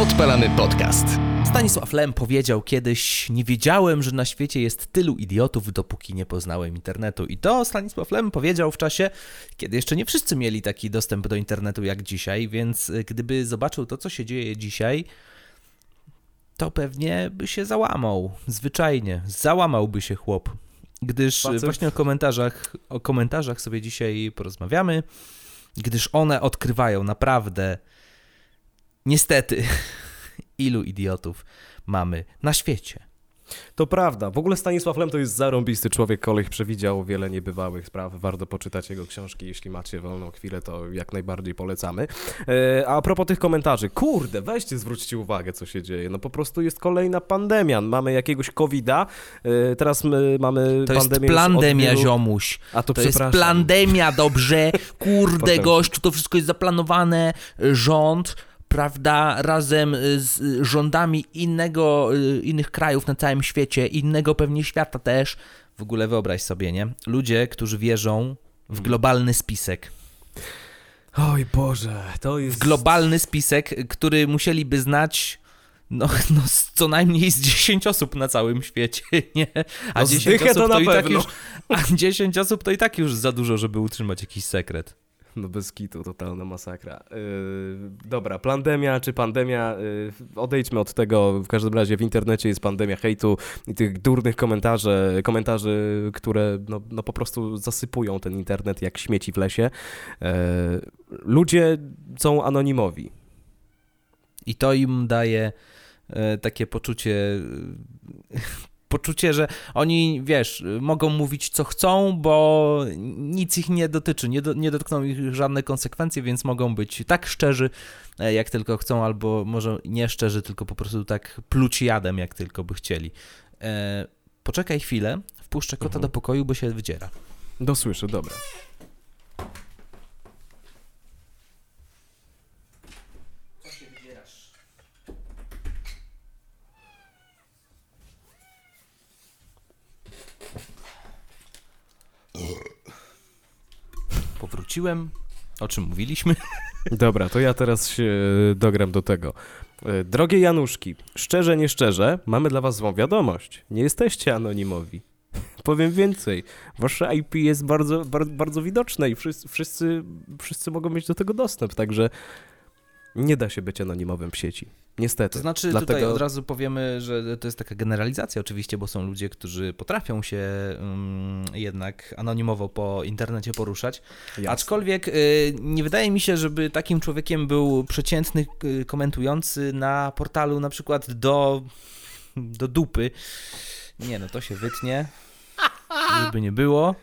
Odpalamy podcast. Stanisław Lem powiedział kiedyś: Nie wiedziałem, że na świecie jest tylu idiotów, dopóki nie poznałem internetu. I to Stanisław Lem powiedział w czasie, kiedy jeszcze nie wszyscy mieli taki dostęp do internetu jak dzisiaj, więc y, gdyby zobaczył to, co się dzieje dzisiaj, to pewnie by się załamał. Zwyczajnie. Załamałby się chłop. Gdyż Facet. właśnie o komentarzach, o komentarzach sobie dzisiaj porozmawiamy, gdyż one odkrywają naprawdę, niestety, ilu idiotów mamy na świecie. To prawda. W ogóle Stanisław Lem to jest zarąbisty człowiek, koleś przewidział wiele niebywałych spraw. Warto poczytać jego książki, jeśli macie wolną chwilę, to jak najbardziej polecamy. E, a propos tych komentarzy, kurde, weźcie, zwróćcie uwagę, co się dzieje. No po prostu jest kolejna pandemia. Mamy jakiegoś covida, e, teraz my mamy To jest pandemię już od plandemia, wielu- ziomuś. A to, To jest plandemia, dobrze. Kurde, gościu, to wszystko jest zaplanowane. Rząd, prawda, razem z rządami innego, y, innych krajów na całym świecie, innego pewnie świata też. W ogóle wyobraź sobie, nie? Ludzie, którzy wierzą w globalny spisek. Oj Boże, to jest... Globalny spisek, który musieliby znać no, no co najmniej z 10 osób na całym świecie, nie? A No 10 zdychę osób to na i tak pewno. już, a 10 osób to i tak już za dużo, żeby utrzymać jakiś sekret. No bez kitu, totalna masakra. Yy, dobra, pandemia czy pandemia, yy, odejdźmy od tego. W każdym razie w internecie jest pandemia hejtu i tych durnych komentarzy, komentarzy które no, no po prostu zasypują ten internet jak śmieci w lesie. Yy, ludzie są anonimowi. I to im daje e, takie poczucie, e, poczucie, że oni, wiesz, mogą mówić co chcą, bo nic ich nie dotyczy, nie, do, nie dotkną ich żadne konsekwencje, więc mogą być tak szczerzy, e, jak tylko chcą, albo może nie szczerzy, tylko po prostu tak pluć jadem, jak tylko by chcieli. E, poczekaj chwilę, wpuszczę kota Mhm. do pokoju, bo się wydziera. Dosłyszę, dobra. Powróciłem, o czym mówiliśmy? Dobra, to ja teraz się dogram do tego. E, Drogie Januszki, szczerze, nie szczerze, mamy dla was złą wiadomość. Nie jesteście anonimowi. Powiem więcej, wasze IP jest bardzo, bardzo, bardzo widoczne i wszyscy, wszyscy, wszyscy mogą mieć do tego dostęp, także nie da się być anonimowym w sieci. Niestety. To znaczy, tutaj Dlatego- od razu powiemy, że to jest taka generalizacja oczywiście, bo są ludzie, którzy potrafią się mm, jednak anonimowo po internecie poruszać. Jasne. Aczkolwiek y, nie wydaje mi się, żeby takim człowiekiem był przeciętny y, komentujący na portalu na przykład do, do dupy. Nie, no to się wytnie, żeby nie było.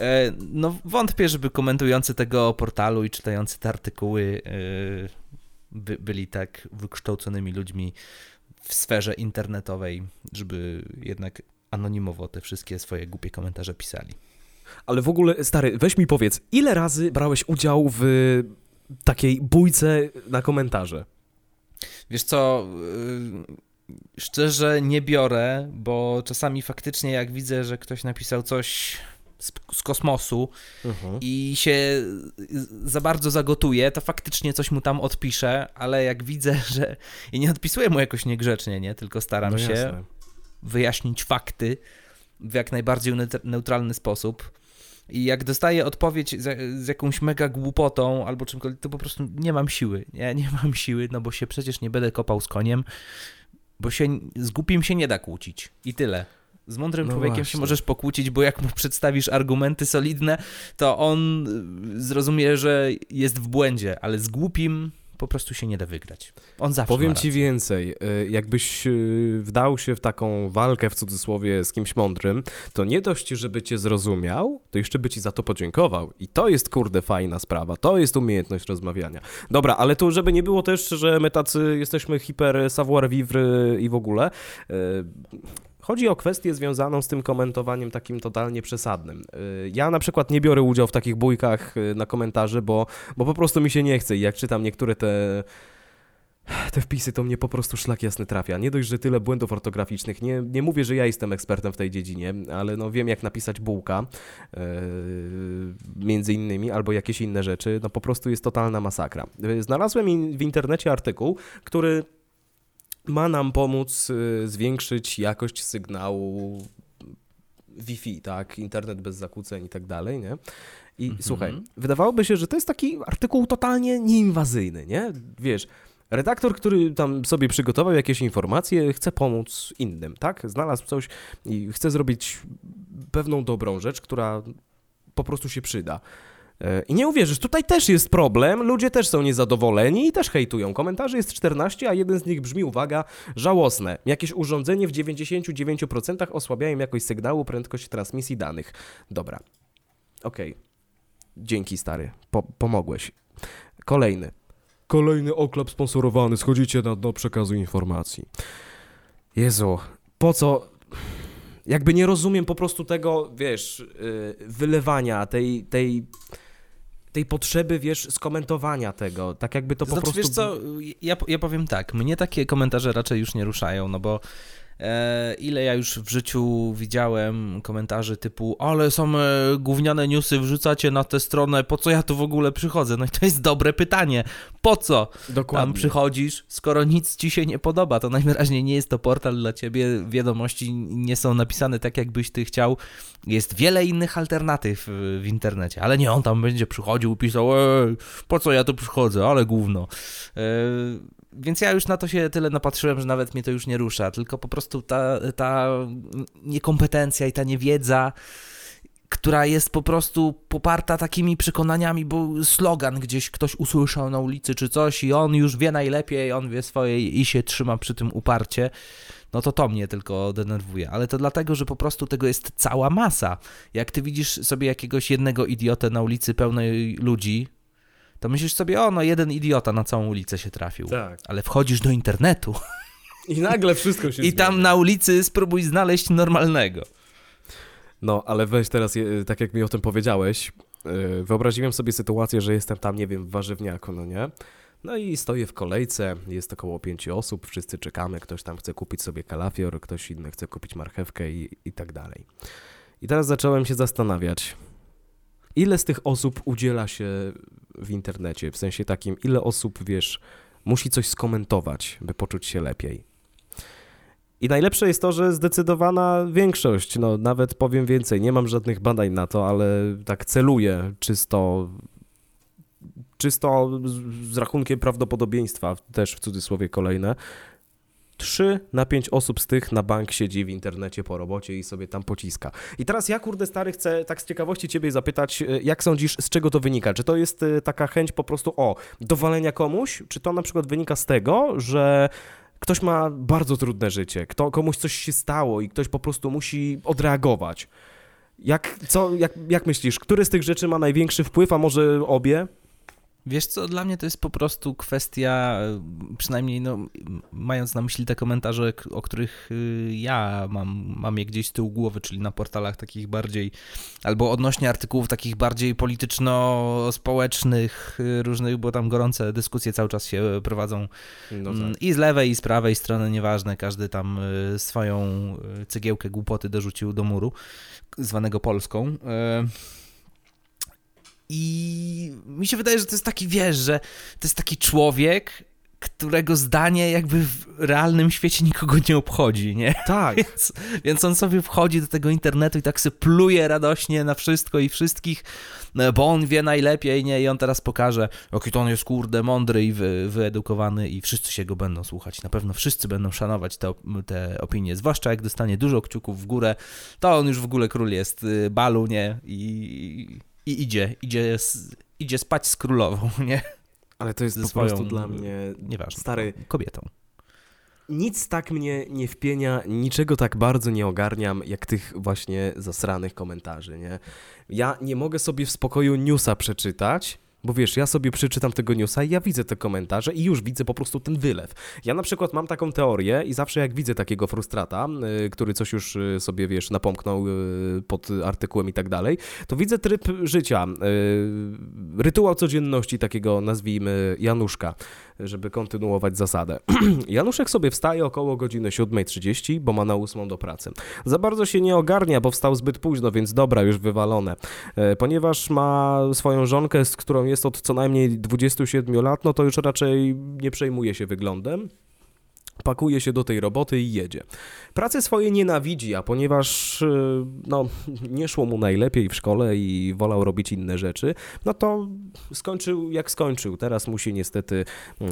E, No wątpię, żeby komentujący tego portalu i czytający te artykuły y, by, byli tak wykształconymi ludźmi w sferze internetowej, żeby jednak anonimowo te wszystkie swoje głupie komentarze pisali. Ale w ogóle, stary, weź mi powiedz, ile razy brałeś udział w takiej bójce na komentarze? Wiesz co, yy, szczerze nie biorę, bo czasami faktycznie jak widzę, że ktoś napisał coś z, z kosmosu Mhm. i się za bardzo zagotuje, to faktycznie coś mu tam odpiszę, ale jak widzę, że i nie odpisuję mu jakoś niegrzecznie, nie, tylko staram No się wyjaśnić fakty w jak najbardziej neut- neutralny sposób. I jak dostaję odpowiedź z, z jakąś mega głupotą albo czymkolwiek, to po prostu nie mam siły. Nie, nie mam siły, no bo się przecież nie będę kopał z koniem, bo się z głupim się nie da kłócić. I tyle. Z mądrym No człowiekiem się właśnie. możesz pokłócić, bo jak mu przedstawisz argumenty solidne, to on y, zrozumie, że jest w błędzie, ale z głupim po prostu się nie da wygrać. On zawsze Powiem ci więcej, y, jakbyś y, wdał się w taką walkę w cudzysłowie z kimś mądrym, to nie dość, żeby cię zrozumiał, to jeszcze by ci za to podziękował. I to jest kurde fajna sprawa, to jest umiejętność rozmawiania. Dobra, ale tu żeby nie było też, że my tacy jesteśmy hiper savoir vivre i w ogóle. Y, Chodzi o kwestię związaną z tym komentowaniem takim totalnie przesadnym. Y, Ja na przykład nie biorę udziału w takich bójkach y, na komentarze, bo, bo po prostu mi się nie chce i jak czytam niektóre te te wpisy to mnie po prostu szlak jasny trafia. Nie dość, że tyle błędów ortograficznych. Nie, nie mówię, że ja jestem ekspertem w tej dziedzinie, ale no wiem jak napisać bułka, yy, między innymi, albo jakieś inne rzeczy. No po prostu jest totalna masakra. Znalazłem w internecie artykuł, który ma nam pomóc yy, zwiększyć jakość sygnału Wi-Fi, tak, internet bez zakłóceń i tak dalej, nie? I -hmm. słuchaj, wydawałoby się, że to jest taki artykuł totalnie nieinwazyjny, nie? Wiesz, Redaktor, który tam sobie przygotował jakieś informacje, chce pomóc innym, tak? Znalazł coś i chce zrobić pewną dobrą rzecz, która po prostu się przyda. E, I nie uwierzysz, tutaj też jest problem, ludzie też są niezadowoleni i też hejtują. Komentarzy jest 14, a jeden z nich brzmi, uwaga, żałosne. Jakieś urządzenie w 99% osłabiają jakość sygnału, prędkość transmisji danych. Dobra, okej. Okay. Dzięki, stary, po pomogłeś. Kolejny. Kolejny oklep sponsorowany, schodzicie na dno przekazu informacji. Jezu, po co? Jakby nie rozumiem po prostu tego, wiesz, y, wylewania, tej, tej, tej potrzeby, wiesz, skomentowania tego. Tak jakby to, to po znaczy, prostu... Wiesz co, ja, ja powiem tak, mnie takie komentarze raczej już nie ruszają, no bo ile ja już w życiu widziałem komentarzy typu ale są e, gówniane newsy, wrzucacie na tę stronę, po co ja tu w ogóle przychodzę? No i to jest dobre pytanie. Po co Dokładnie. tam przychodzisz, skoro nic ci się nie podoba? To najwyraźniej nie jest to portal dla ciebie, wiadomości nie są napisane tak, jakbyś ty chciał. Jest wiele innych alternatyw w internecie, ale nie on tam będzie przychodził i pisał, po co ja tu przychodzę, ale gówno. E, więc ja już na to się tyle napatrzyłem, że nawet mnie to już nie rusza, tylko po prostu ta, ta niekompetencja i ta niewiedza, która jest po prostu poparta takimi przekonaniami, bo slogan gdzieś ktoś usłyszał na ulicy czy coś i on już wie najlepiej, on wie swoje i się trzyma przy tym uparcie, no to to mnie tylko denerwuje. Ale to dlatego, że po prostu tego jest cała masa. Jak ty widzisz sobie jakiegoś jednego idiotę na ulicy pełnej ludzi, to myślisz sobie, o no jeden idiota na całą ulicę się trafił. Tak. Ale wchodzisz do internetu. I nagle wszystko się I tam na ulicy spróbuj znaleźć normalnego. No, ale weź teraz, tak jak mi o tym powiedziałeś, y, wyobraziłem sobie sytuację, że jestem tam, nie wiem, w warzywniaku, no nie? No i stoję w kolejce, jest około pięciu osób, wszyscy czekamy, ktoś tam chce kupić sobie kalafior, ktoś inny chce kupić marchewkę i, i tak dalej. I teraz zacząłem się zastanawiać, ile z tych osób udziela się w internecie, w sensie takim, ile osób, wiesz, musi coś skomentować, by poczuć się lepiej. I najlepsze jest to, że zdecydowana większość, no nawet powiem więcej, nie mam żadnych badań na to, ale tak celuję czysto, czysto z rachunkiem prawdopodobieństwa, też w cudzysłowie kolejne, 3 na 5 osób z tych na bank siedzi w internecie po robocie i sobie tam pociska. I teraz ja, kurde stary, chcę tak z ciekawości ciebie zapytać, e, jak sądzisz, z czego to wynika? Czy to jest e, taka chęć po prostu, o, dowalenia komuś? Czy to na przykład wynika z tego, że ktoś ma bardzo trudne życie, kto, komuś coś się stało i ktoś po prostu musi odreagować? Jak, co, jak, jak myślisz, który z tych rzeczy ma największy wpływ, a może obie? Wiesz co, dla mnie to jest po prostu kwestia, przynajmniej no, mając na myśli te komentarze, o których y, ja mam, mam je gdzieś z tyłu głowy, czyli na portalach takich bardziej, albo odnośnie artykułów takich bardziej polityczno-społecznych, y, różnych, bo tam gorące dyskusje cały czas się prowadzą no mm, tak. i z lewej, i z prawej strony, nieważne, każdy tam y, swoją cegiełkę głupoty dorzucił do muru, zwanego Polską. I mi się wydaje, że to jest taki, wiesz, że to jest taki człowiek, którego zdanie jakby w realnym świecie nikogo nie obchodzi, nie? Tak. więc, więc on sobie wchodzi do tego internetu i tak sobie pluje radośnie na wszystko i wszystkich, no, bo on wie najlepiej, nie? I on teraz pokaże, jaki to on jest, kurde, mądry i wy, wyedukowany i wszyscy się go będą słuchać. Na pewno wszyscy będą szanować te, te opinie, zwłaszcza jak dostanie dużo kciuków w górę, to on już w ogóle król jest y, balu, nie? I i idzie, idzie, idzie spać z królową, nie? Ale to jest Ze po swoją, prostu dla mnie nieważne, stary kobietą. Nic tak mnie nie wpienia, niczego tak bardzo nie ogarniam, jak tych właśnie zasranych komentarzy, nie? Ja nie mogę sobie w spokoju newsa przeczytać, bo wiesz, ja sobie przeczytam tego newsa i ja widzę te komentarze i już widzę po prostu ten wylew. Ja na przykład mam taką teorię i zawsze jak widzę takiego frustrata, yy, który coś już yy, sobie, wiesz, napomknął yy, pod artykułem i tak dalej, to widzę tryb życia, rytuał codzienności takiego, nazwijmy, Januszka. Żeby kontynuować zasadę. Januszek sobie wstaje około godziny 7.30, bo ma na 8 do pracy. Za bardzo się nie ogarnia, bo wstał zbyt późno, więc dobra, już wywalone. E, ponieważ ma swoją żonkę, z którą jest od co najmniej 27 lat, no to już raczej nie przejmuje się wyglądem pakuje się do tej roboty i jedzie. Pracy swojej nienawidzi, a ponieważ y, no, nie szło mu najlepiej w szkole i wolał robić inne rzeczy, no to skończył jak skończył. Teraz musi niestety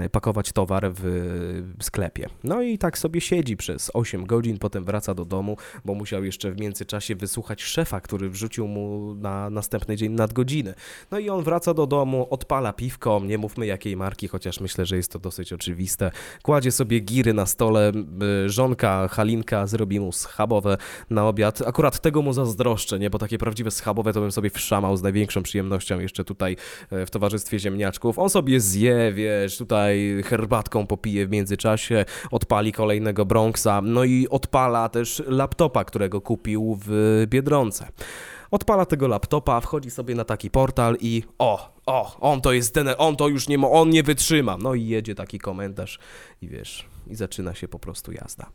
y, pakować towar w sklepie. No i tak sobie siedzi przez 8 godzin, potem wraca do domu, bo musiał jeszcze w międzyczasie wysłuchać szefa, który wrzucił mu na następny dzień nadgodziny. No i on wraca do domu, odpala piwko, nie mówmy jakiej marki, chociaż myślę, że jest to dosyć oczywiste. Kładzie sobie giry na stole, y, żonka Halinka zrobi mu schabowe na obiad. Akurat tego mu zazdroszczę, nie? Bo takie prawdziwe schabowe to bym sobie wszamał z największą przyjemnością jeszcze tutaj e, w towarzystwie ziemniaczków. On sobie zje, wiesz, tutaj herbatką popije w międzyczasie, odpali kolejnego Bronxa, no i odpala też laptopa, którego kupił w Biedronce. Odpala tego laptopa, wchodzi sobie na taki portal i o, o, on to jest ten, on to już nie, on nie wytrzyma. No i jedzie taki komentarz i wiesz, i zaczyna się po prostu jazda.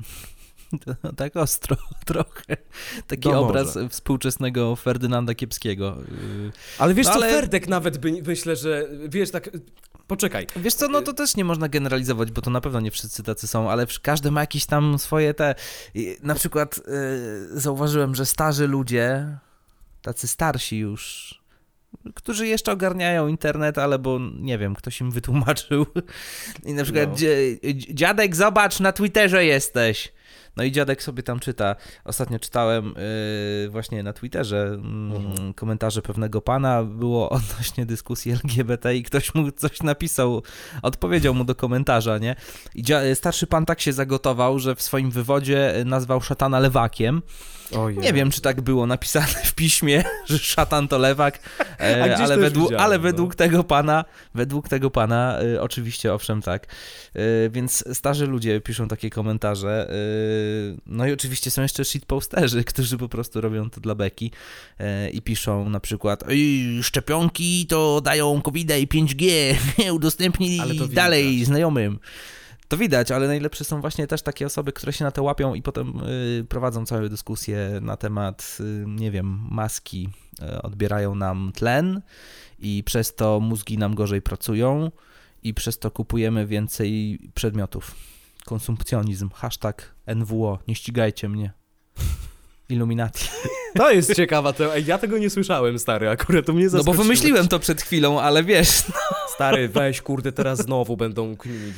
tak ostro trochę. Taki obraz współczesnego Ferdynanda Kiepskiego. Ale wiesz no, co, Ferdek nawet by, myślę, że wiesz, tak Poczekaj. Wiesz co, no to też nie można generalizować, bo to na pewno nie wszyscy tacy są, ale każdy ma jakieś tam swoje te... Na przykład yy, zauważyłem, że starzy ludzie, tacy starsi już, którzy jeszcze ogarniają internet, ale bo nie wiem, ktoś im wytłumaczył. I na przykład, no. dziadek, zobacz, na Twitterze jesteś. No i dziadek sobie tam czyta. Ostatnio czytałem yy, właśnie na Twitterze yy, komentarze pewnego pana, było odnośnie dyskusji LGBT i ktoś mu coś napisał, odpowiedział mu do komentarza, nie? I starszy pan tak się zagotował, że w swoim wywodzie nazwał szatana lewakiem. Nie wiem, czy tak było napisane w piśmie, że szatan to lewak, e, ale, według, ale no. według tego pana, według tego pana, e, oczywiście, owszem, tak. E, więc starzy ludzie piszą takie komentarze. No i oczywiście są jeszcze shitposterzy, którzy po prostu robią to dla beki i piszą na przykład szczepionki to dają covid i 5G, udostępnij dalej znajomym to widać, ale najlepsze są właśnie też takie osoby, które się na to łapią i potem y, prowadzą całe dyskusje na temat, y, nie wiem, maski y, odbierają nam tlen i przez to mózgi nam gorzej pracują i przez to kupujemy więcej przedmiotów. Konsumpcjonizm, hashtag NWO, nie ścigajcie mnie. Illuminati. To jest ciekawa teoria. Ja tego nie słyszałem, stary, akurat to mnie zaskoczyło. No bo wymyśliłem to przed chwilą, ale wiesz... No. Stary, weź, kurde, teraz znowu będą kminić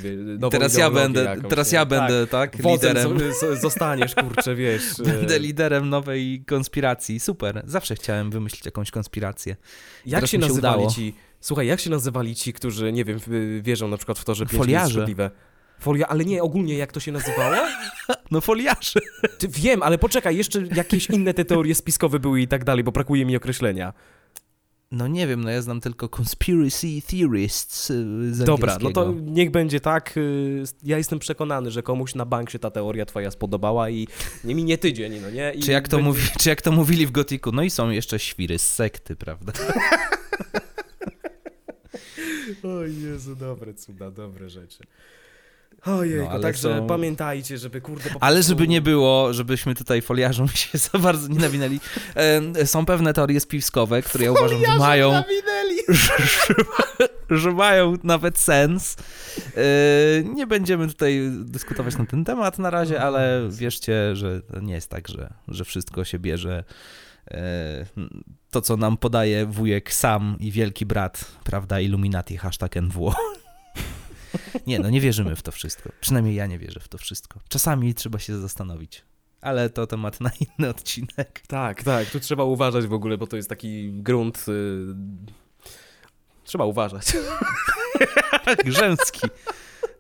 Teraz ja będę, jakąś, teraz ja będę, tak, tak liderem. zostaniesz, kurczę, wiesz. Będę liderem nowej konspiracji. Super. Zawsze chciałem wymyślić jakąś konspirację. Jak teraz się nazywali ci... Słuchaj, jak się nazywali ci, którzy, nie wiem, wierzą na przykład w to, że pięć jest szkodliwe? Folia, ale nie, ogólnie jak to się nazywało? No foliarze. Ty, wiem, ale poczekaj, jeszcze jakieś inne te teorie spiskowe były i tak dalej, bo brakuje mi określenia. No nie wiem, no ja znam tylko conspiracy theorists y, z Dobra, no to niech będzie tak. Y, ja jestem przekonany, że komuś na bank się ta teoria twoja spodobała i nie minie tydzień, no nie? I czy, jak to będzie... mówi, czy jak to mówili w Gotiku, no i są jeszcze świry z sekty, prawda? o Jezu, dobre cuda, dobre rzeczy. Ojej, no, także są... pamiętajcie, żeby kurde po prostu... Ale żeby nie było, żebyśmy tutaj foliarzom się za bardzo nie nawinęli. Są pewne teorie spiskowe, które ja uważam, że mają... Że, że, mają nawet sens. E, nie będziemy tutaj dyskutować na ten temat na razie, ale wierzcie, że to nie jest tak, że, że wszystko się bierze e, to, co nam podaje wujek sam i wielki brat, prawda, Illuminati, hashtag NWO. Nie, no nie wierzymy w to wszystko. Przynajmniej ja nie wierzę w to wszystko. Czasami trzeba się zastanowić. Ale to temat na inny odcinek. Tak, tak. Tu trzeba uważać w ogóle, bo to jest taki grunt. Yy... Trzeba uważać. Grzęski.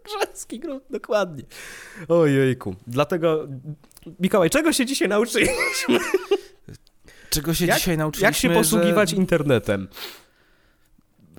Grzęski grunt, dokładnie. Ojejku. Dlatego, Mikołaj, czego się dzisiaj nauczyliśmy? Czego się jak, dzisiaj nauczyliśmy? Jak się posługiwać że... internetem?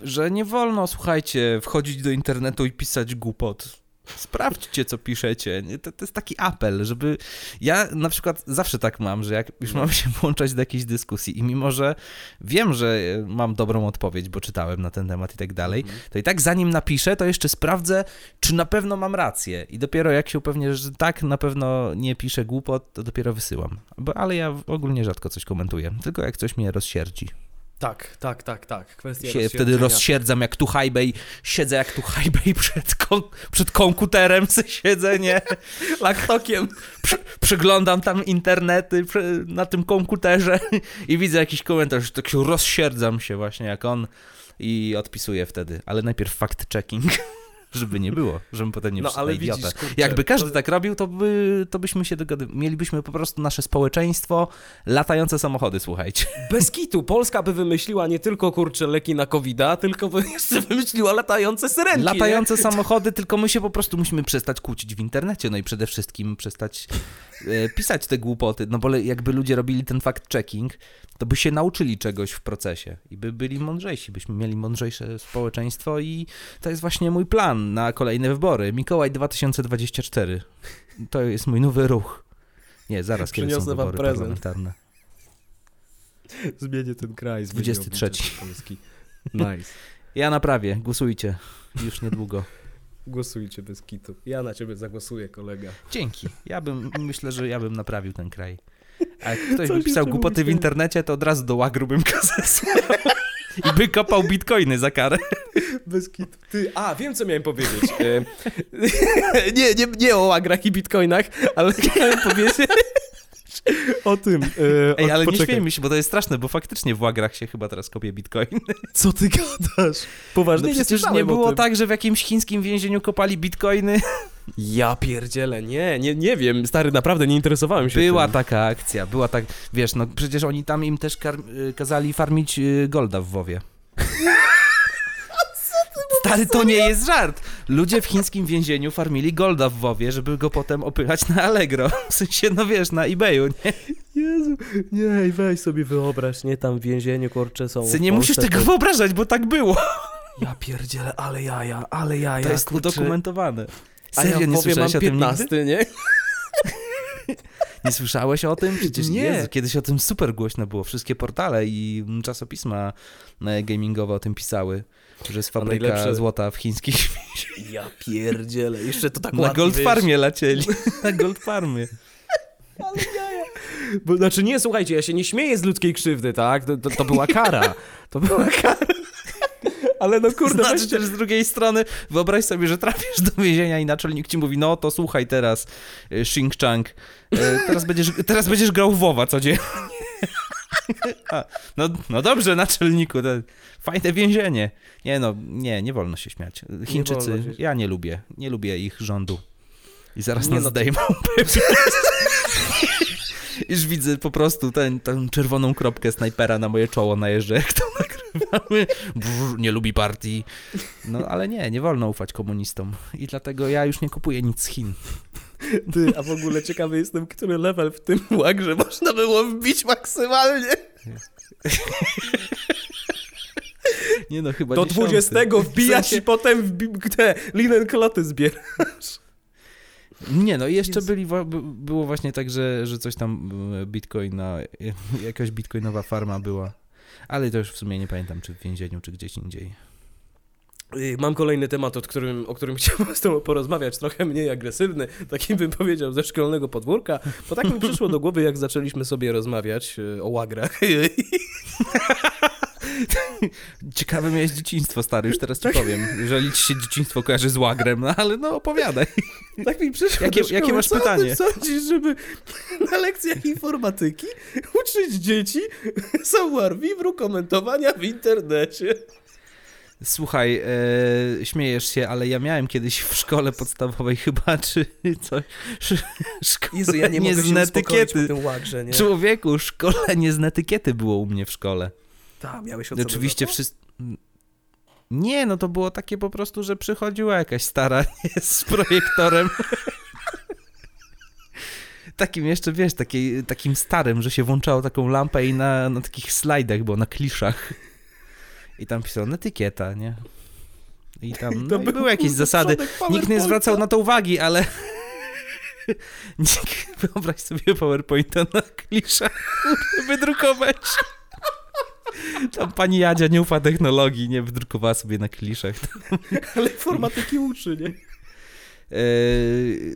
Że nie wolno, słuchajcie, wchodzić do internetu i pisać głupot. Sprawdźcie, co piszecie. To, to, jest taki apel, żeby. Ja na przykład zawsze tak mam, że jak już mam się włączać do jakiejś dyskusji i mimo, że wiem, że mam dobrą odpowiedź, bo czytałem na ten temat i tak dalej, mhm. to i tak zanim napiszę, to jeszcze sprawdzę, czy na pewno mam rację. I dopiero jak się upewnię, że tak, na pewno nie piszę głupot, to dopiero wysyłam. Bo, ale ja ogólnie rzadko coś komentuję, tylko jak coś mnie rozsierdzi. Tak, tak, tak, tak. Kwestia się wtedy rozsierdzam jak tu hajbej, siedzę jak tu hajbej przed, kon przed komputerem, co siedzę, nie? Laktokiem. Przy przyglądam tam internety na tym komputerze i widzę jakiś komentarz, tak się rozsierdzam się właśnie jak on i odpisuję wtedy, ale najpierw fact-checking żeby nie było, żebym potem nie no, ale idiota. Widzisz, kurczę, Jakby każdy to... tak robił, to, by, to byśmy się dogadywali. Mielibyśmy po prostu nasze społeczeństwo, latające samochody, słuchajcie. Bez kitu. Polska by wymyśliła nie tylko, kurczę, leki na covid tylko by jeszcze wymyśliła latające syrenki. Latające nie? samochody, tylko my się po prostu musimy przestać kłócić w internecie, no i przede wszystkim przestać e, pisać te głupoty, no bo jakby ludzie robili ten fact-checking, to by się nauczyli czegoś w procesie i by byli mądrzejsi, byśmy mieli mądrzejsze społeczeństwo i to jest właśnie mój plan na kolejne wybory. Mikołaj 2024. To jest mój nowy ruch. Nie, zaraz kiedy są wybory prezent. parlamentarne. Zmienię ten kraj. 23. Nice. Ja naprawię, głosujcie. Już niedługo. Głosujcie bez kitu. Ja na ciebie zagłosuję, kolega. Dzięki. Ja bym, myślę, że ja bym naprawił ten kraj. A jak ktoś by pisał głupoty w internecie, to od razu do łagru bym kazał. I by kopał bitcoiny za karę. Bez kitu. Ty, a, wiem co miałem powiedzieć. E, nie, nie, nie o łagrach i bitcoinach, ale chciałem powiedzieć o tym. E, Ej, ale poczekaj. nie śmiejmy się, bo to jest straszne, bo faktycznie w łagrach się chyba teraz kopie bitcoin. Co ty gadasz? Poważnie no przecież nie było tak, że w jakimś chińskim więzieniu kopali bitcoiny. Ja pierdzielę, nie, nie, nie wiem, stary, naprawdę nie interesowałem się Była tym. taka akcja, była tak, wiesz, no przecież oni tam im też y, kazali farmić y, golda w WoWie. Stary, to nie jest żart. Ludzie w chińskim więzieniu farmili golda w WoWie, żeby go potem opychać na Allegro. W sensie, no wiesz, na eBayu, nie? Jezu, nie, weź sobie wyobraź, nie, tam w więzieniu, kurcze są Ty nie musisz tego to... wyobrażać, bo tak było. Ja pierdzielę, ale jaja, ale jaja. To jest kurczę. udokumentowane. Serio, ja nie słyszałeś 15, o tym nie? Nie słyszałeś o tym? Przecież nie. Jezu, kiedyś o tym super głośno było. Wszystkie portale i czasopisma e, gamingowe o tym pisały, że jest fabryka najlepsze... złota w chińskich Ja pierdzielę, jeszcze to tak Na Gold Farmie lecieli. Na Gold Farmie. Ale jaja. Bo, znaczy nie, słuchajcie, ja się nie śmieję z ludzkiej krzywdy, tak? To, to, to była kara. To była kara. Ale no kurde, znaczy też z drugiej strony wyobraź sobie, że trafisz do więzienia i naczelnik ci mówi, no to słuchaj teraz, Shing y, Chang, y, teraz będziesz, teraz będziesz grał w WoWa codziennie. A, no, no dobrze, naczelniku, to fajne więzienie. Nie no, nie, nie wolno się śmiać. Chińczycy, nie ja nie lubię, nie lubię ich rządu. I zaraz nie nas no, zdejmą. Już widzę po prostu ten, tę czerwoną kropkę snajpera na moje czoło najeżdżę, jak to nagrywamy. Brr, nie lubi partii. No ale nie, nie wolno ufać komunistom. I dlatego ja już nie kupuję nic z Chin. Ty, a w ogóle ciekawy jestem, który level w tym łagrze można było wbić maksymalnie. Nie no, chyba Do dziesiąty. 20 wbijasz w sensie... i potem w te linen kloty zbierasz. Nie, no i jeszcze byli, było właśnie tak, że, że coś tam e, bitcoina, jakaś bitcoinowa farma była, ale to już w sumie nie pamiętam, czy w więzieniu, czy gdzieś indziej. Y, mam kolejny temat, o którym, o którym chciałbym z tobą porozmawiać, trochę mniej agresywny, takim bym powiedział ze szkolnego podwórka, bo tak mi przyszło do głowy, jak zaczęliśmy sobie rozmawiać y, o łagrach. Ciekawe miałeś dzieciństwo, stary, już teraz ci powiem. Jeżeli ci się dzieciństwo kojarzy z łagrem, no ale no opowiadaj. Tak mi przyszło Jakie, jakie masz Co pytanie? Co sądzisz, żeby na lekcjach informatyki uczyć dzieci vivre komentowania w internecie? Słuchaj, e, śmiejesz się, ale ja miałem kiedyś w szkole podstawowej chyba, czy coś, szkolenie Jezu, ja nie, nie z netykiety. Łagrze, nie? Człowieku, szkolenie z netykiety było u mnie w szkole. Tak, miałeś Oczywiście wszyscy... Nie, no to było takie po prostu, że przychodziła jakaś stara z projektorem. takim jeszcze, wiesz, taki, takim starym, że się włączało taką lampę i na, na takich slajdach było, na kliszach. I tam pisano etykieta, nie? I tam no, i były jakieś zasady. Nikt nie zwracał na to uwagi, ale Wyobraź sobie PowerPointa na kliszach wydrukować. Tam pani Jadzia nie ufa technologii, nie wydrukowała sobie na kliszach. Ale informatyki uczy, nie? Yy,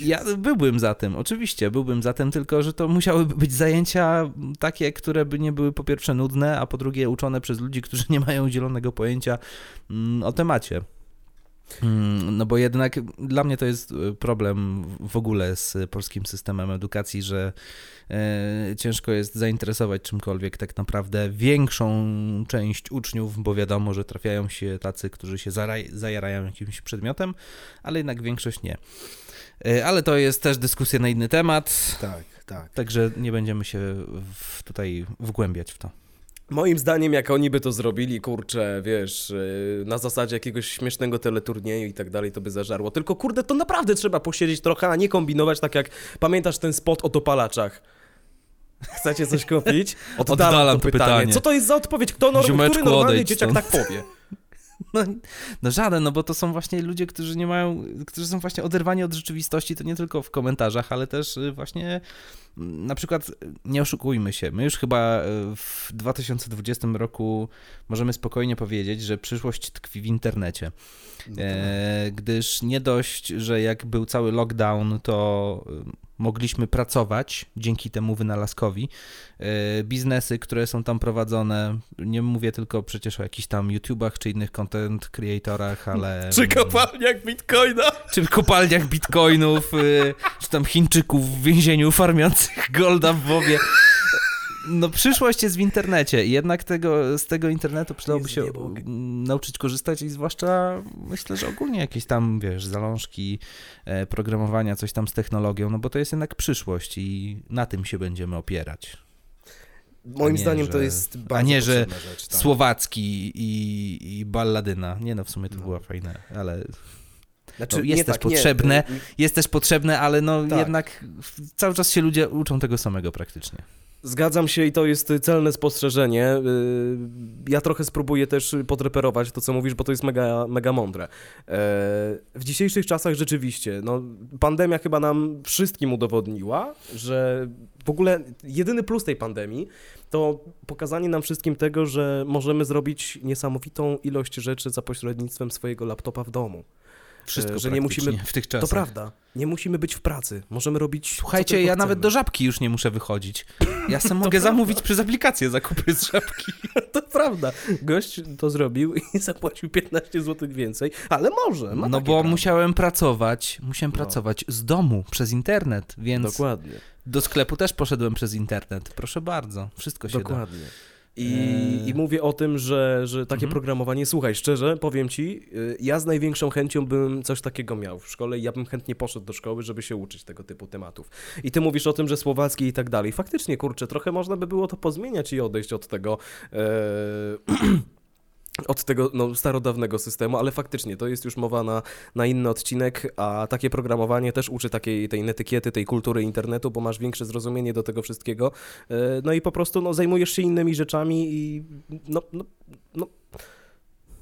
ja byłbym za tym, oczywiście, byłbym za tym, tylko że to musiałyby być zajęcia takie, które by nie były po pierwsze nudne, a po drugie uczone przez ludzi, którzy nie mają zielonego pojęcia mm, o temacie. Mm, no bo jednak dla mnie to jest e, problem w ogóle z polskim systemem edukacji, że e, ciężko jest zainteresować czymkolwiek tak naprawdę większą część uczniów, bo wiadomo, że trafiają się tacy, którzy się zajarają jakimś przedmiotem, ale jednak większość nie. E, ale to jest też dyskusja na inny temat. Tak, tak. Także nie będziemy się w, tutaj wgłębiać w to. Moim zdaniem, jak oni by to zrobili, kurczę, wiesz, y, na zasadzie jakiegoś śmiesznego teleturnieju i tak dalej, to by zażarło. Tylko kurde, to naprawdę trzeba posiedzieć trochę, a nie kombinować tak jak pamiętasz ten spot o dopalaczach. Chcecie coś kupić? Oddalam, Oddalam to pytanie. pytanie. Co to jest za odpowiedź? Kto no, który normalny dzieciak stąd. tak powie? No, no żaden, no bo to są właśnie ludzie, którzy nie mają, którzy są właśnie oderwani od rzeczywistości, to nie tylko w komentarzach, ale też y, właśnie mm, na przykład, nie oszukujmy się, my już chyba y, w 2020 roku możemy spokojnie powiedzieć, że przyszłość tkwi w internecie. No e, tak. gdyż nie dość, że jak był cały lockdown, to y, mogliśmy pracować dzięki temu wynalazkowi. E, biznesy, które są tam prowadzone, nie mówię tylko przecież o jakichś tam YouTubach czy innych content creatorach, ale... Czy kopalniach bitcoina? Czy kopalniach bitcoinów, y, czy tam Chińczyków w więzieniu farmiących golda w WoWie. No przyszłość jest w internecie i jednak tego, z tego internetu przydałoby się nauczyć korzystać i zwłaszcza myślę, że ogólnie jakieś tam, wiesz, zalążki e, programowania, coś tam z technologią, no bo to jest jednak przyszłość i na tym się będziemy opierać. Moim nie, zdaniem że, to jest bardzo A nie, że rzecz, tak. Słowacki i, i balladyna. Nie no, w sumie to no. była fajne, ale... Znaczy, no, jest też tak, potrzebne, nie, jest też potrzebne, ale no tak. jednak cały czas się ludzie uczą tego samego praktycznie. Zgadzam się i to jest celne spostrzeżenie. Y, ja trochę spróbuję też podreperować to, co mówisz, bo to jest mega, mega mądre. E, w dzisiejszych czasach rzeczywiście, no, pandemia chyba nam wszystkim udowodniła, że w ogóle jedyny plus tej pandemii to pokazanie nam wszystkim tego, że możemy zrobić niesamowitą ilość rzeczy za pośrednictwem swojego laptopa w domu. Wszystko, że nie musimy w tych czasach. To prawda. Nie musimy być w pracy. Możemy robić. Słuchajcie, ja chcemy. nawet do żabki już nie muszę wychodzić. Ja sam mogę prawda. zamówić przez aplikację zakupy z żabki. to prawda. Gość to zrobił i zapłacił 15 zł więcej, ale może. no bo prawo. musiałem pracować, musiałem no. pracować z domu przez internet, więc. Dokładnie. Do sklepu też poszedłem przez internet. Proszę bardzo, wszystko się Dokładnie. da. I, I, eee. mówię o tym, że, że takie mhm. programowanie, słuchaj, szczerze, powiem ci, y, ja z największą chęcią bym coś takiego miał w szkole i ja bym chętnie poszedł do szkoły, żeby się uczyć tego typu tematów. I ty mówisz o tym, że słowacki i tak dalej. Faktycznie, kurczę, trochę można by było to pozmieniać i odejść od tego. E od tego no, starodawnego systemu, ale faktycznie to jest już mowa na, na inny odcinek, a takie programowanie też uczy takiej tej netykiety, tej kultury internetu, bo masz większe zrozumienie do tego wszystkiego. E, no i po prostu no, zajmujesz się innymi rzeczami i no, no, no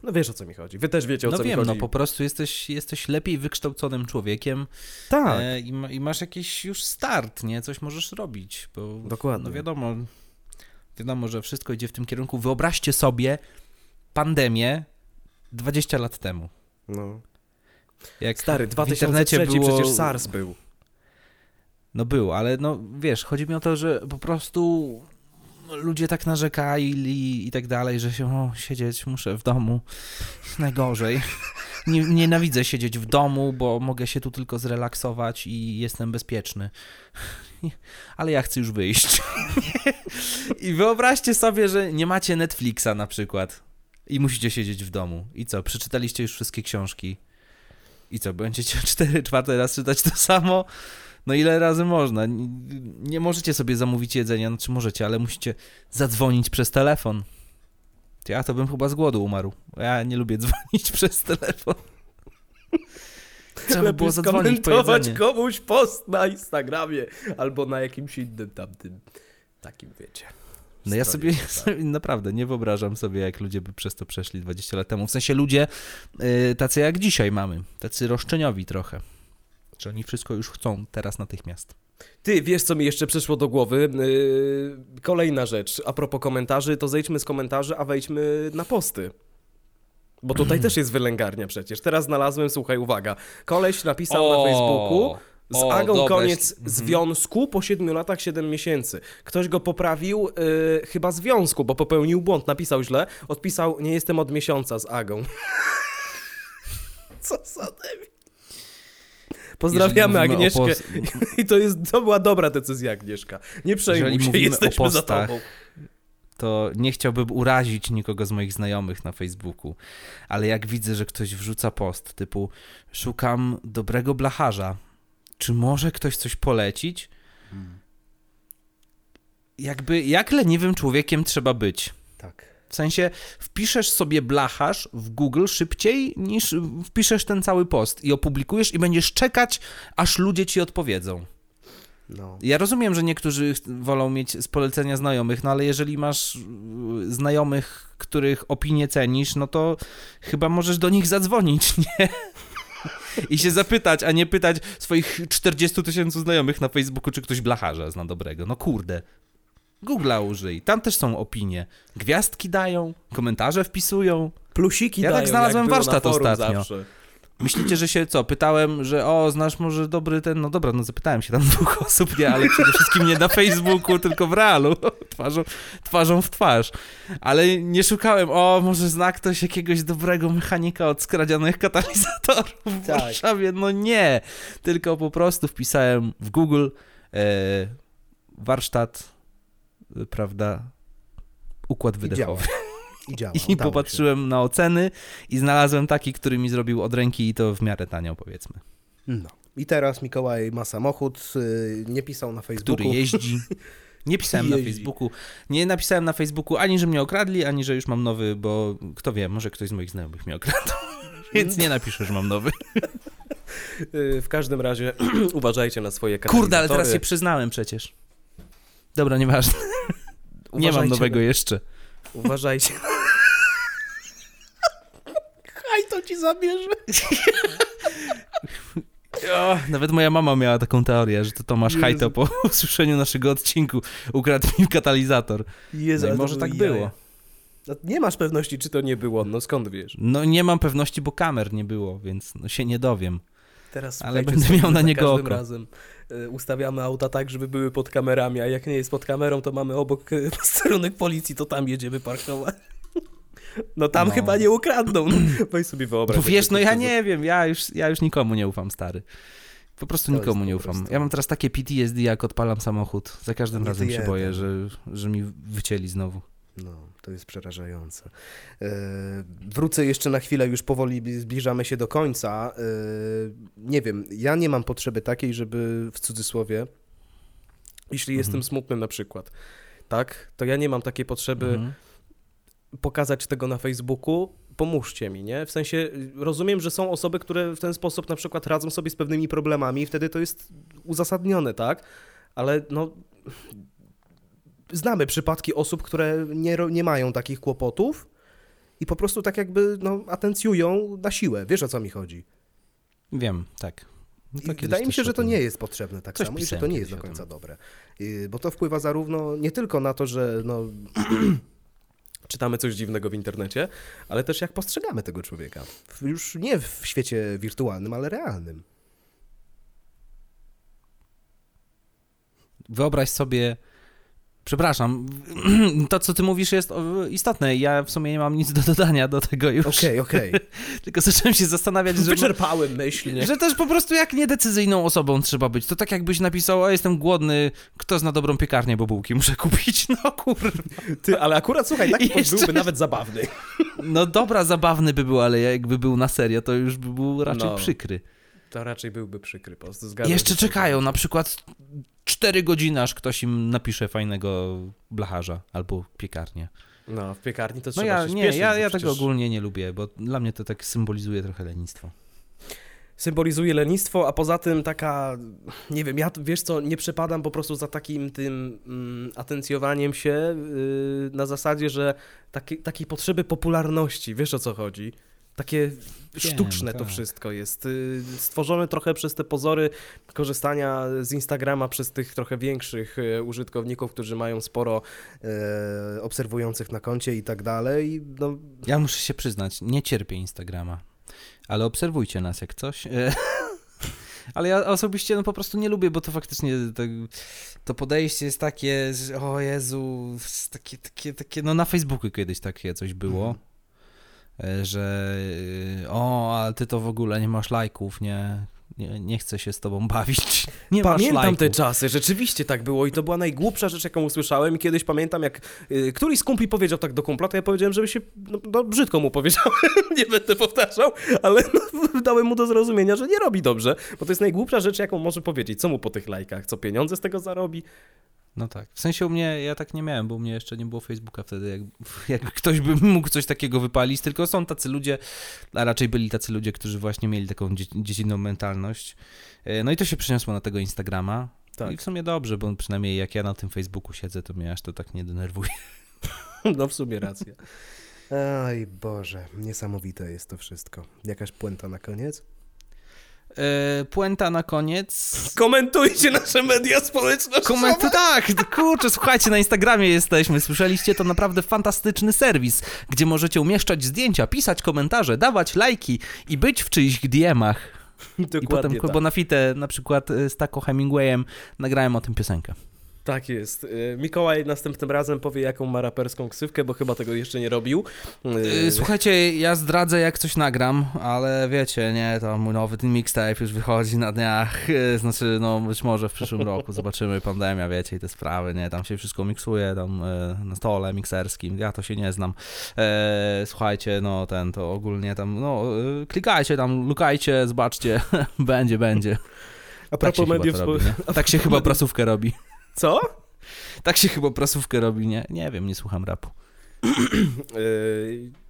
no wiesz o co mi chodzi. Wy też wiecie o no co wiem, mi chodzi. No po prostu jesteś, jesteś lepiej wykształconym człowiekiem. Tak. E, i, i, masz jakiś już start, nie? Coś możesz robić. Bo, Dokładnie. No wiadomo, wiadomo, że wszystko idzie w tym kierunku. Wyobraźcie sobie, pandemię 20 lat temu. No. Jak Stary, 2003 było... przecież SARS był. No był, ale no wiesz, chodzi mi o to, że po prostu ludzie tak narzekali i tak dalej, że się o, siedzieć muszę w domu. Najgorzej. Nie, nienawidzę siedzieć w domu, bo mogę się tu tylko zrelaksować i jestem bezpieczny. Ale ja chcę już wyjść. I wyobraźcie sobie, że nie macie Netflixa na przykład i musicie siedzieć w domu. I co, przeczytaliście już wszystkie książki? I co, będziecie cztery, czwarte raz czytać to samo? No ile razy można? Nie, nie możecie sobie zamówić jedzenia, no czy możecie, ale musicie zadzwonić przez telefon. Ja to bym chyba z głodu umarł. Ja nie lubię dzwonić przez telefon. Trzeba było zadzwonić po komuś post na Instagramie albo na jakimś innym tamtym takim, wiecie. No ja sobie, sobie, naprawdę nie wyobrażam sobie, jak ludzie by przez to przeszli 20 lat temu. W sensie ludzie yy, tacy jak dzisiaj mamy, tacy roszczeniowi trochę. Że oni wszystko już chcą teraz natychmiast. Ty, wiesz co mi jeszcze przyszło do głowy? Yy, kolejna rzecz, a propos komentarzy, to zejdźmy z komentarzy, a wejdźmy na posty. Bo tutaj też jest wylęgarnia przecież. Teraz znalazłem, słuchaj, uwaga. Koleś napisał o, na Facebooku z o, Agą dobre. koniec mhm. związku po 7 latach 7 miesięcy. Ktoś go poprawił, yy, chyba związku, bo popełnił błąd, napisał źle. Odpisał, nie jestem od miesiąca z Agą. Co za debil. Pozdrawiamy Agnieszkę. I to, jest, to była dobra decyzja, Agnieszka. Nie przejmuj się, jesteśmy postach, za tobą. To nie chciałbym urazić nikogo z moich znajomych na Facebooku, ale jak widzę, że ktoś wrzuca post typu szukam dobrego blacharza, czy może ktoś coś polecić? Hmm. Jakby, jak leniwym człowiekiem trzeba być? Tak. W sensie wpiszesz sobie blacharz w Google szybciej niż wpiszesz ten cały post i opublikujesz i będziesz czekać, aż ludzie ci odpowiedzą. No. Ja rozumiem, że niektórzy wolą mieć z polecenia znajomych, no ale jeżeli masz y, znajomych, których opinię cenisz, no to chyba możesz do nich zadzwonić, nie? I się zapytać, a nie pytać swoich 40 tysięcy znajomych na Facebooku, czy ktoś blacharza zna dobrego. No kurde, Google'a użyj, tam też są opinie. Gwiazdki dają, komentarze wpisują. Plusiki ja tak dają. Ja tak znalazłem warsztat ostatnio. Zawsze. Myślicie, że się co? Pytałem, że o, znasz może dobry ten. No dobra, no zapytałem się tam dwóch osób, nie, ale przede wszystkim nie na Facebooku, tylko w realu, twarzą, twarzą w twarz. Ale nie szukałem, o, może zna ktoś jakiegoś dobrego mechanika od skradzionych katalizatorów w tak. Warszawie. No nie, tylko po prostu wpisałem w Google e, warsztat prawda, układ wydechowy. I, działa, I popatrzyłem się. na oceny i znalazłem taki, który mi zrobił od ręki i to w miarę tanio, powiedzmy. No. I teraz Mikołaj ma samochód, y, nie pisał na Facebooku. Który jeździ. Nie pisałem na Facebooku. Nie napisałem na Facebooku ani, że mnie okradli, ani, że już mam nowy, bo kto wie, może ktoś z moich znajomych mnie okradł. Więc nie napiszę, że mam nowy. Y, w każdym razie uważajcie na swoje Kurde, ale teraz się przyznałem przecież. Dobra, nieważne. Nie mam nowego na... jeszcze. Uważajcie. To ci zabierze. O, nawet moja mama miała taką teorię, że to Tomasz Jezu. Hajto po usłyszeniu naszego odcinku ukradł mi katalizator. Jezu, no może tak było. No, nie masz pewności, czy to nie było, no skąd wiesz? No nie mam pewności, bo kamer nie było, więc no, się nie dowiem. Teraz Ale będę miał na niego oko. razem e, ustawiamy auta tak, żeby były pod kamerami, a jak nie jest pod kamerą, to mamy obok e, posterunek policji, to tam jedziemy parkować. No tam no. chyba nie ukradną. No, weź sobie wyobraź. Bo wiesz, no ja nie wiem, ja już, ja już nikomu nie ufam, stary. Po prostu to nikomu nie ufam. Ja mam teraz takie PTSD, jak odpalam samochód. Za każdym razem się boję, że, że mi wycięli znowu. No, to jest przerażające. E, wrócę jeszcze na chwilę, już powoli zbliżamy się do końca. E, nie wiem, ja nie mam potrzeby takiej, żeby w cudzysłowie, jeśli mhm. jestem smutny na przykład, tak, to ja nie mam takiej potrzeby mhm. Pokazać tego na Facebooku, pomóżcie mi, nie? W sensie rozumiem, że są osoby, które w ten sposób na przykład radzą sobie z pewnymi problemami i wtedy to jest uzasadnione, tak? Ale no znamy przypadki osób, które nie, nie mają takich kłopotów i po prostu tak jakby no, atencjują na siłę. Wiesz o co mi chodzi? Wiem, tak. No wydaje mi się, że to nie jest potrzebne tak samo i że to nie jest do końca dobre. Bo to wpływa zarówno nie tylko na to, że no, czytamy coś dziwnego w internecie, ale też jak postrzegamy tego człowieka. Już nie w świecie wirtualnym, ale realnym. Wyobraź sobie Przepraszam, to co ty mówisz jest istotne. Ja w sumie nie mam nic do dodania do tego już. Okej, okay, okej. Okay. Tylko zacząłem się zastanawiać, że... Wyczerpałem myśl, nie? Że też po prostu jak niedecyzyjną osobą trzeba być. To tak jakbyś napisał, o jestem głodny, kto zna dobrą piekarnię, bo bułki muszę kupić. No kurwa. Ty, ale akurat słuchaj, taki Jeszcze... byłby nawet zabawny. No dobra, zabawny by był, ale jakby był na serio, to już by był raczej no. przykry. To raczej byłby przykry post. Zgadzam Jeszcze czekają, na przykład 4 godziny, aż ktoś im napisze fajnego blacharza albo piekarnię. No, w piekarni to trzeba no ja, się Nie, ja, ja przecież... tego ogólnie nie lubię, bo dla mnie to tak symbolizuje trochę lenistwo. symbolizuje lenistwo, a poza tym taka, nie wiem, ja wiesz co, nie przepadam po prostu za takim tym mm, atencjowaniem się yy, na zasadzie, że taki, takiej potrzeby popularności, wiesz o co chodzi? Takie sztuczne to tak. wszystko jest. y, Stworzone trochę przez te pozory korzystania z Instagrama przez tych trochę większych y, użytkowników, którzy mają sporo e, obserwujących na koncie i tak dalej. No, Ja muszę się przyznać, nie cierpię Instagrama, ale obserwujcie nas jak coś. Ale ja osobiście no po prostu nie lubię, bo to faktycznie to, to podejście jest takie, że o Jezu, takie, takie, takie, no na Facebooku kiedyś takie coś było, Mhm. E, że e, o, ale ty to w ogóle nie masz lajków, nie, nie, nie chcę się z tobą bawić, nie Pamiętam te czasy, rzeczywiście tak było i to była najgłupsza rzecz, jaką usłyszałem i kiedyś pamiętam, jak y, któryś z kumpli powiedział tak do kumpla, to ja powiedziałem, żeby się, no, no brzydko mu powiedziałem, nie będę powtarzał, ale no, dałem mu do zrozumienia, że nie robi dobrze, bo to jest najgłupsza rzecz, jaką może powiedzieć. Co mu po tych lajkach? Co pieniądze z tego zarobi? No tak. W sensie u mnie, ja tak nie miałem, bo u mnie jeszcze nie było Facebooka wtedy, jak, jak ktoś by mógł coś takiego wypalić, tylko są tacy ludzie, a raczej byli tacy ludzie, którzy właśnie mieli taką dzie dziecinną mentalność. E, No i to się przeniosło na tego Instagrama. Tak. I w sumie dobrze, bo przynajmniej jak ja na tym Facebooku siedzę, to mnie aż to tak nie denerwuje. No w sumie racja. Aj Boże, niesamowite jest to wszystko. Jakaś puenta na koniec? E, puenta na koniec. Komentujcie nasze media społecznościowe. Komenty, tak, kurczę, słuchajcie, na Instagramie jesteśmy, słyszeliście, to naprawdę fantastyczny serwis, gdzie możecie umieszczać zdjęcia, pisać komentarze, dawać lajki i być w czyichś DM-ach. I potem, tak. bo na fitę na przykład y, z Taco Hemingwayem nagrałem o tym piosenkę. Tak jest. Y, Mikołaj następnym razem powie, jaką ma raperską ksywkę, bo chyba tego jeszcze nie robił. Y, Y, Słuchajcie, ja zdradzę jak coś nagram, ale wiecie, nie, to mój nowy ten mixtape już wychodzi na dniach, znaczy no być może w przyszłym roku, zobaczymy, pandemia, wiecie, i te sprawy, nie, tam się wszystko miksuje, tam na stole mikserskim, ja to się nie znam. Słuchajcie, no ten, to ogólnie tam, no klikajcie tam, lukajcie, zobaczcie, będzie, będzie. A Tak propos chyba mediów społecznościowych. Tak się chyba prasówkę robi. Co? Tak się chyba prasówkę robi, nie? Nie wiem, nie słucham rapu. Y,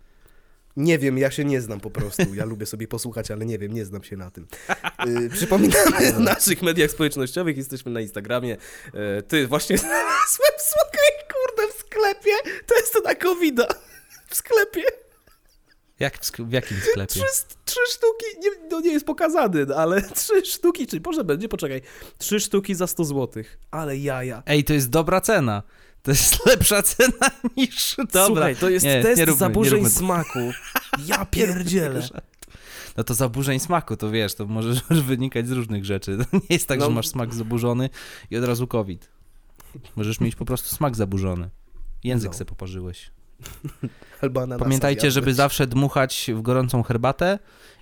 Nie wiem, ja się nie znam po prostu. Ja lubię sobie posłuchać, ale nie wiem, nie znam się na tym. Y, Przypominamy o naszych mediach społecznościowych, jesteśmy na Instagramie. Y, Ty, właśnie znalazłem słuchaj, kurde, w sklepie. To jest to na covid W sklepie. Jak w, w jakim sklepie? Trzy, trzy sztuki, nie, no nie jest pokazany, ale trzy sztuki, czy może będzie, poczekaj. Trzy sztuki za 100 zł. Ale jaja. Ej, to jest dobra cena. To jest lepsza cena niż... Dobra. Słuchaj, to jest Nie, test nie róbmy, zaburzeń smaku. Ja pierdzielę. No to zaburzeń smaku, to wiesz, to może wynikać z różnych rzeczy. To nie jest tak, No. że masz smak zaburzony i od razu COVID. Możesz mieć po prostu smak zaburzony. Język No. se poparzyłeś. Albo ananasa Pamiętajcie, żeby zawsze dmuchać w gorącą herbatę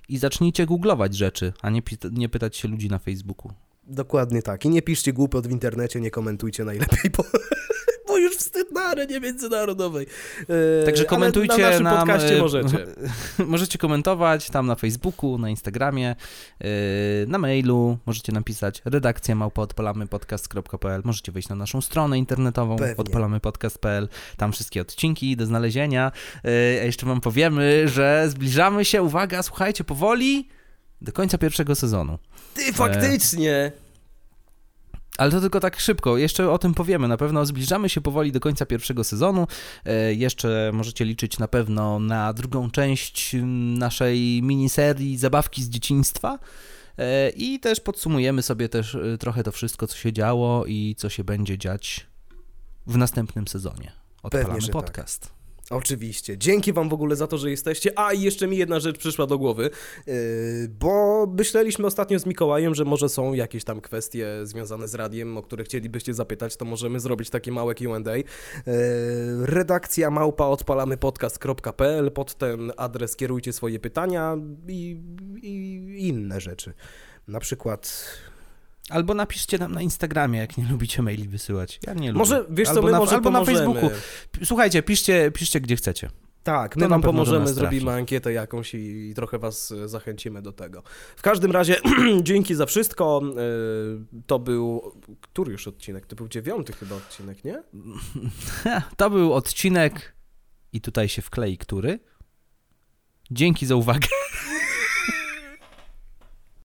i zacznijcie googlować rzeczy, a nie, nie pytać się ludzi na Facebooku. Dokładnie tak. I nie piszcie głupot w internecie, nie komentujcie najlepiej, bo, bo już wstyd na arenie międzynarodowej. E, Także ale komentujcie na naszym nam, podcaście e, możecie. Możecie komentować tam na Facebooku, na Instagramie, yy, na mailu, możecie napisać redakcja małpaodpalamypodcast.pl, możecie wejść na naszą stronę internetową Pewnie. odpalamypodcast.pl, tam wszystkie odcinki do znalezienia. A jeszcze wam powiemy, że zbliżamy się, uwaga, słuchajcie, powoli do końca pierwszego sezonu. Ty, faktycznie! Ale to tylko tak szybko, jeszcze o tym powiemy. Na pewno zbliżamy się powoli do końca pierwszego sezonu. E, jeszcze możecie liczyć na pewno na drugą część naszej miniserii Zabawki z dzieciństwa. E, I też podsumujemy sobie też e, trochę to wszystko, co się działo i co się będzie dziać w następnym sezonie. Odpalamy Pewnie, że tak. Oczywiście. Dzięki wam w ogóle za to, że jesteście. A i jeszcze mi jedna rzecz przyszła do głowy, yy, bo myśleliśmy ostatnio z Mikołajem, że może są jakieś tam kwestie związane z radiem, o które chcielibyście zapytać, to możemy zrobić takie małe Q&A. Yy, redakcja małpa odpalamypodcast.pl, pod ten adres kierujcie swoje pytania i, i inne rzeczy. Na przykład Albo napiszcie nam na Instagramie, jak nie lubicie maili wysyłać. Ja nie lubię. Może, wiesz co, albo my na, może albo na pomożemy. Facebooku. P- Słuchajcie, piszcie, piszcie gdzie chcecie. Tak, my na wam pomożemy, zrobimy ankietę jakąś i, i trochę was e, zachęcimy do tego. W każdym razie, dzięki za wszystko. E, To był, który już odcinek? To był dziewiąty chyba odcinek, nie? To był odcinek i tutaj się wklei który. Dzięki za uwagę.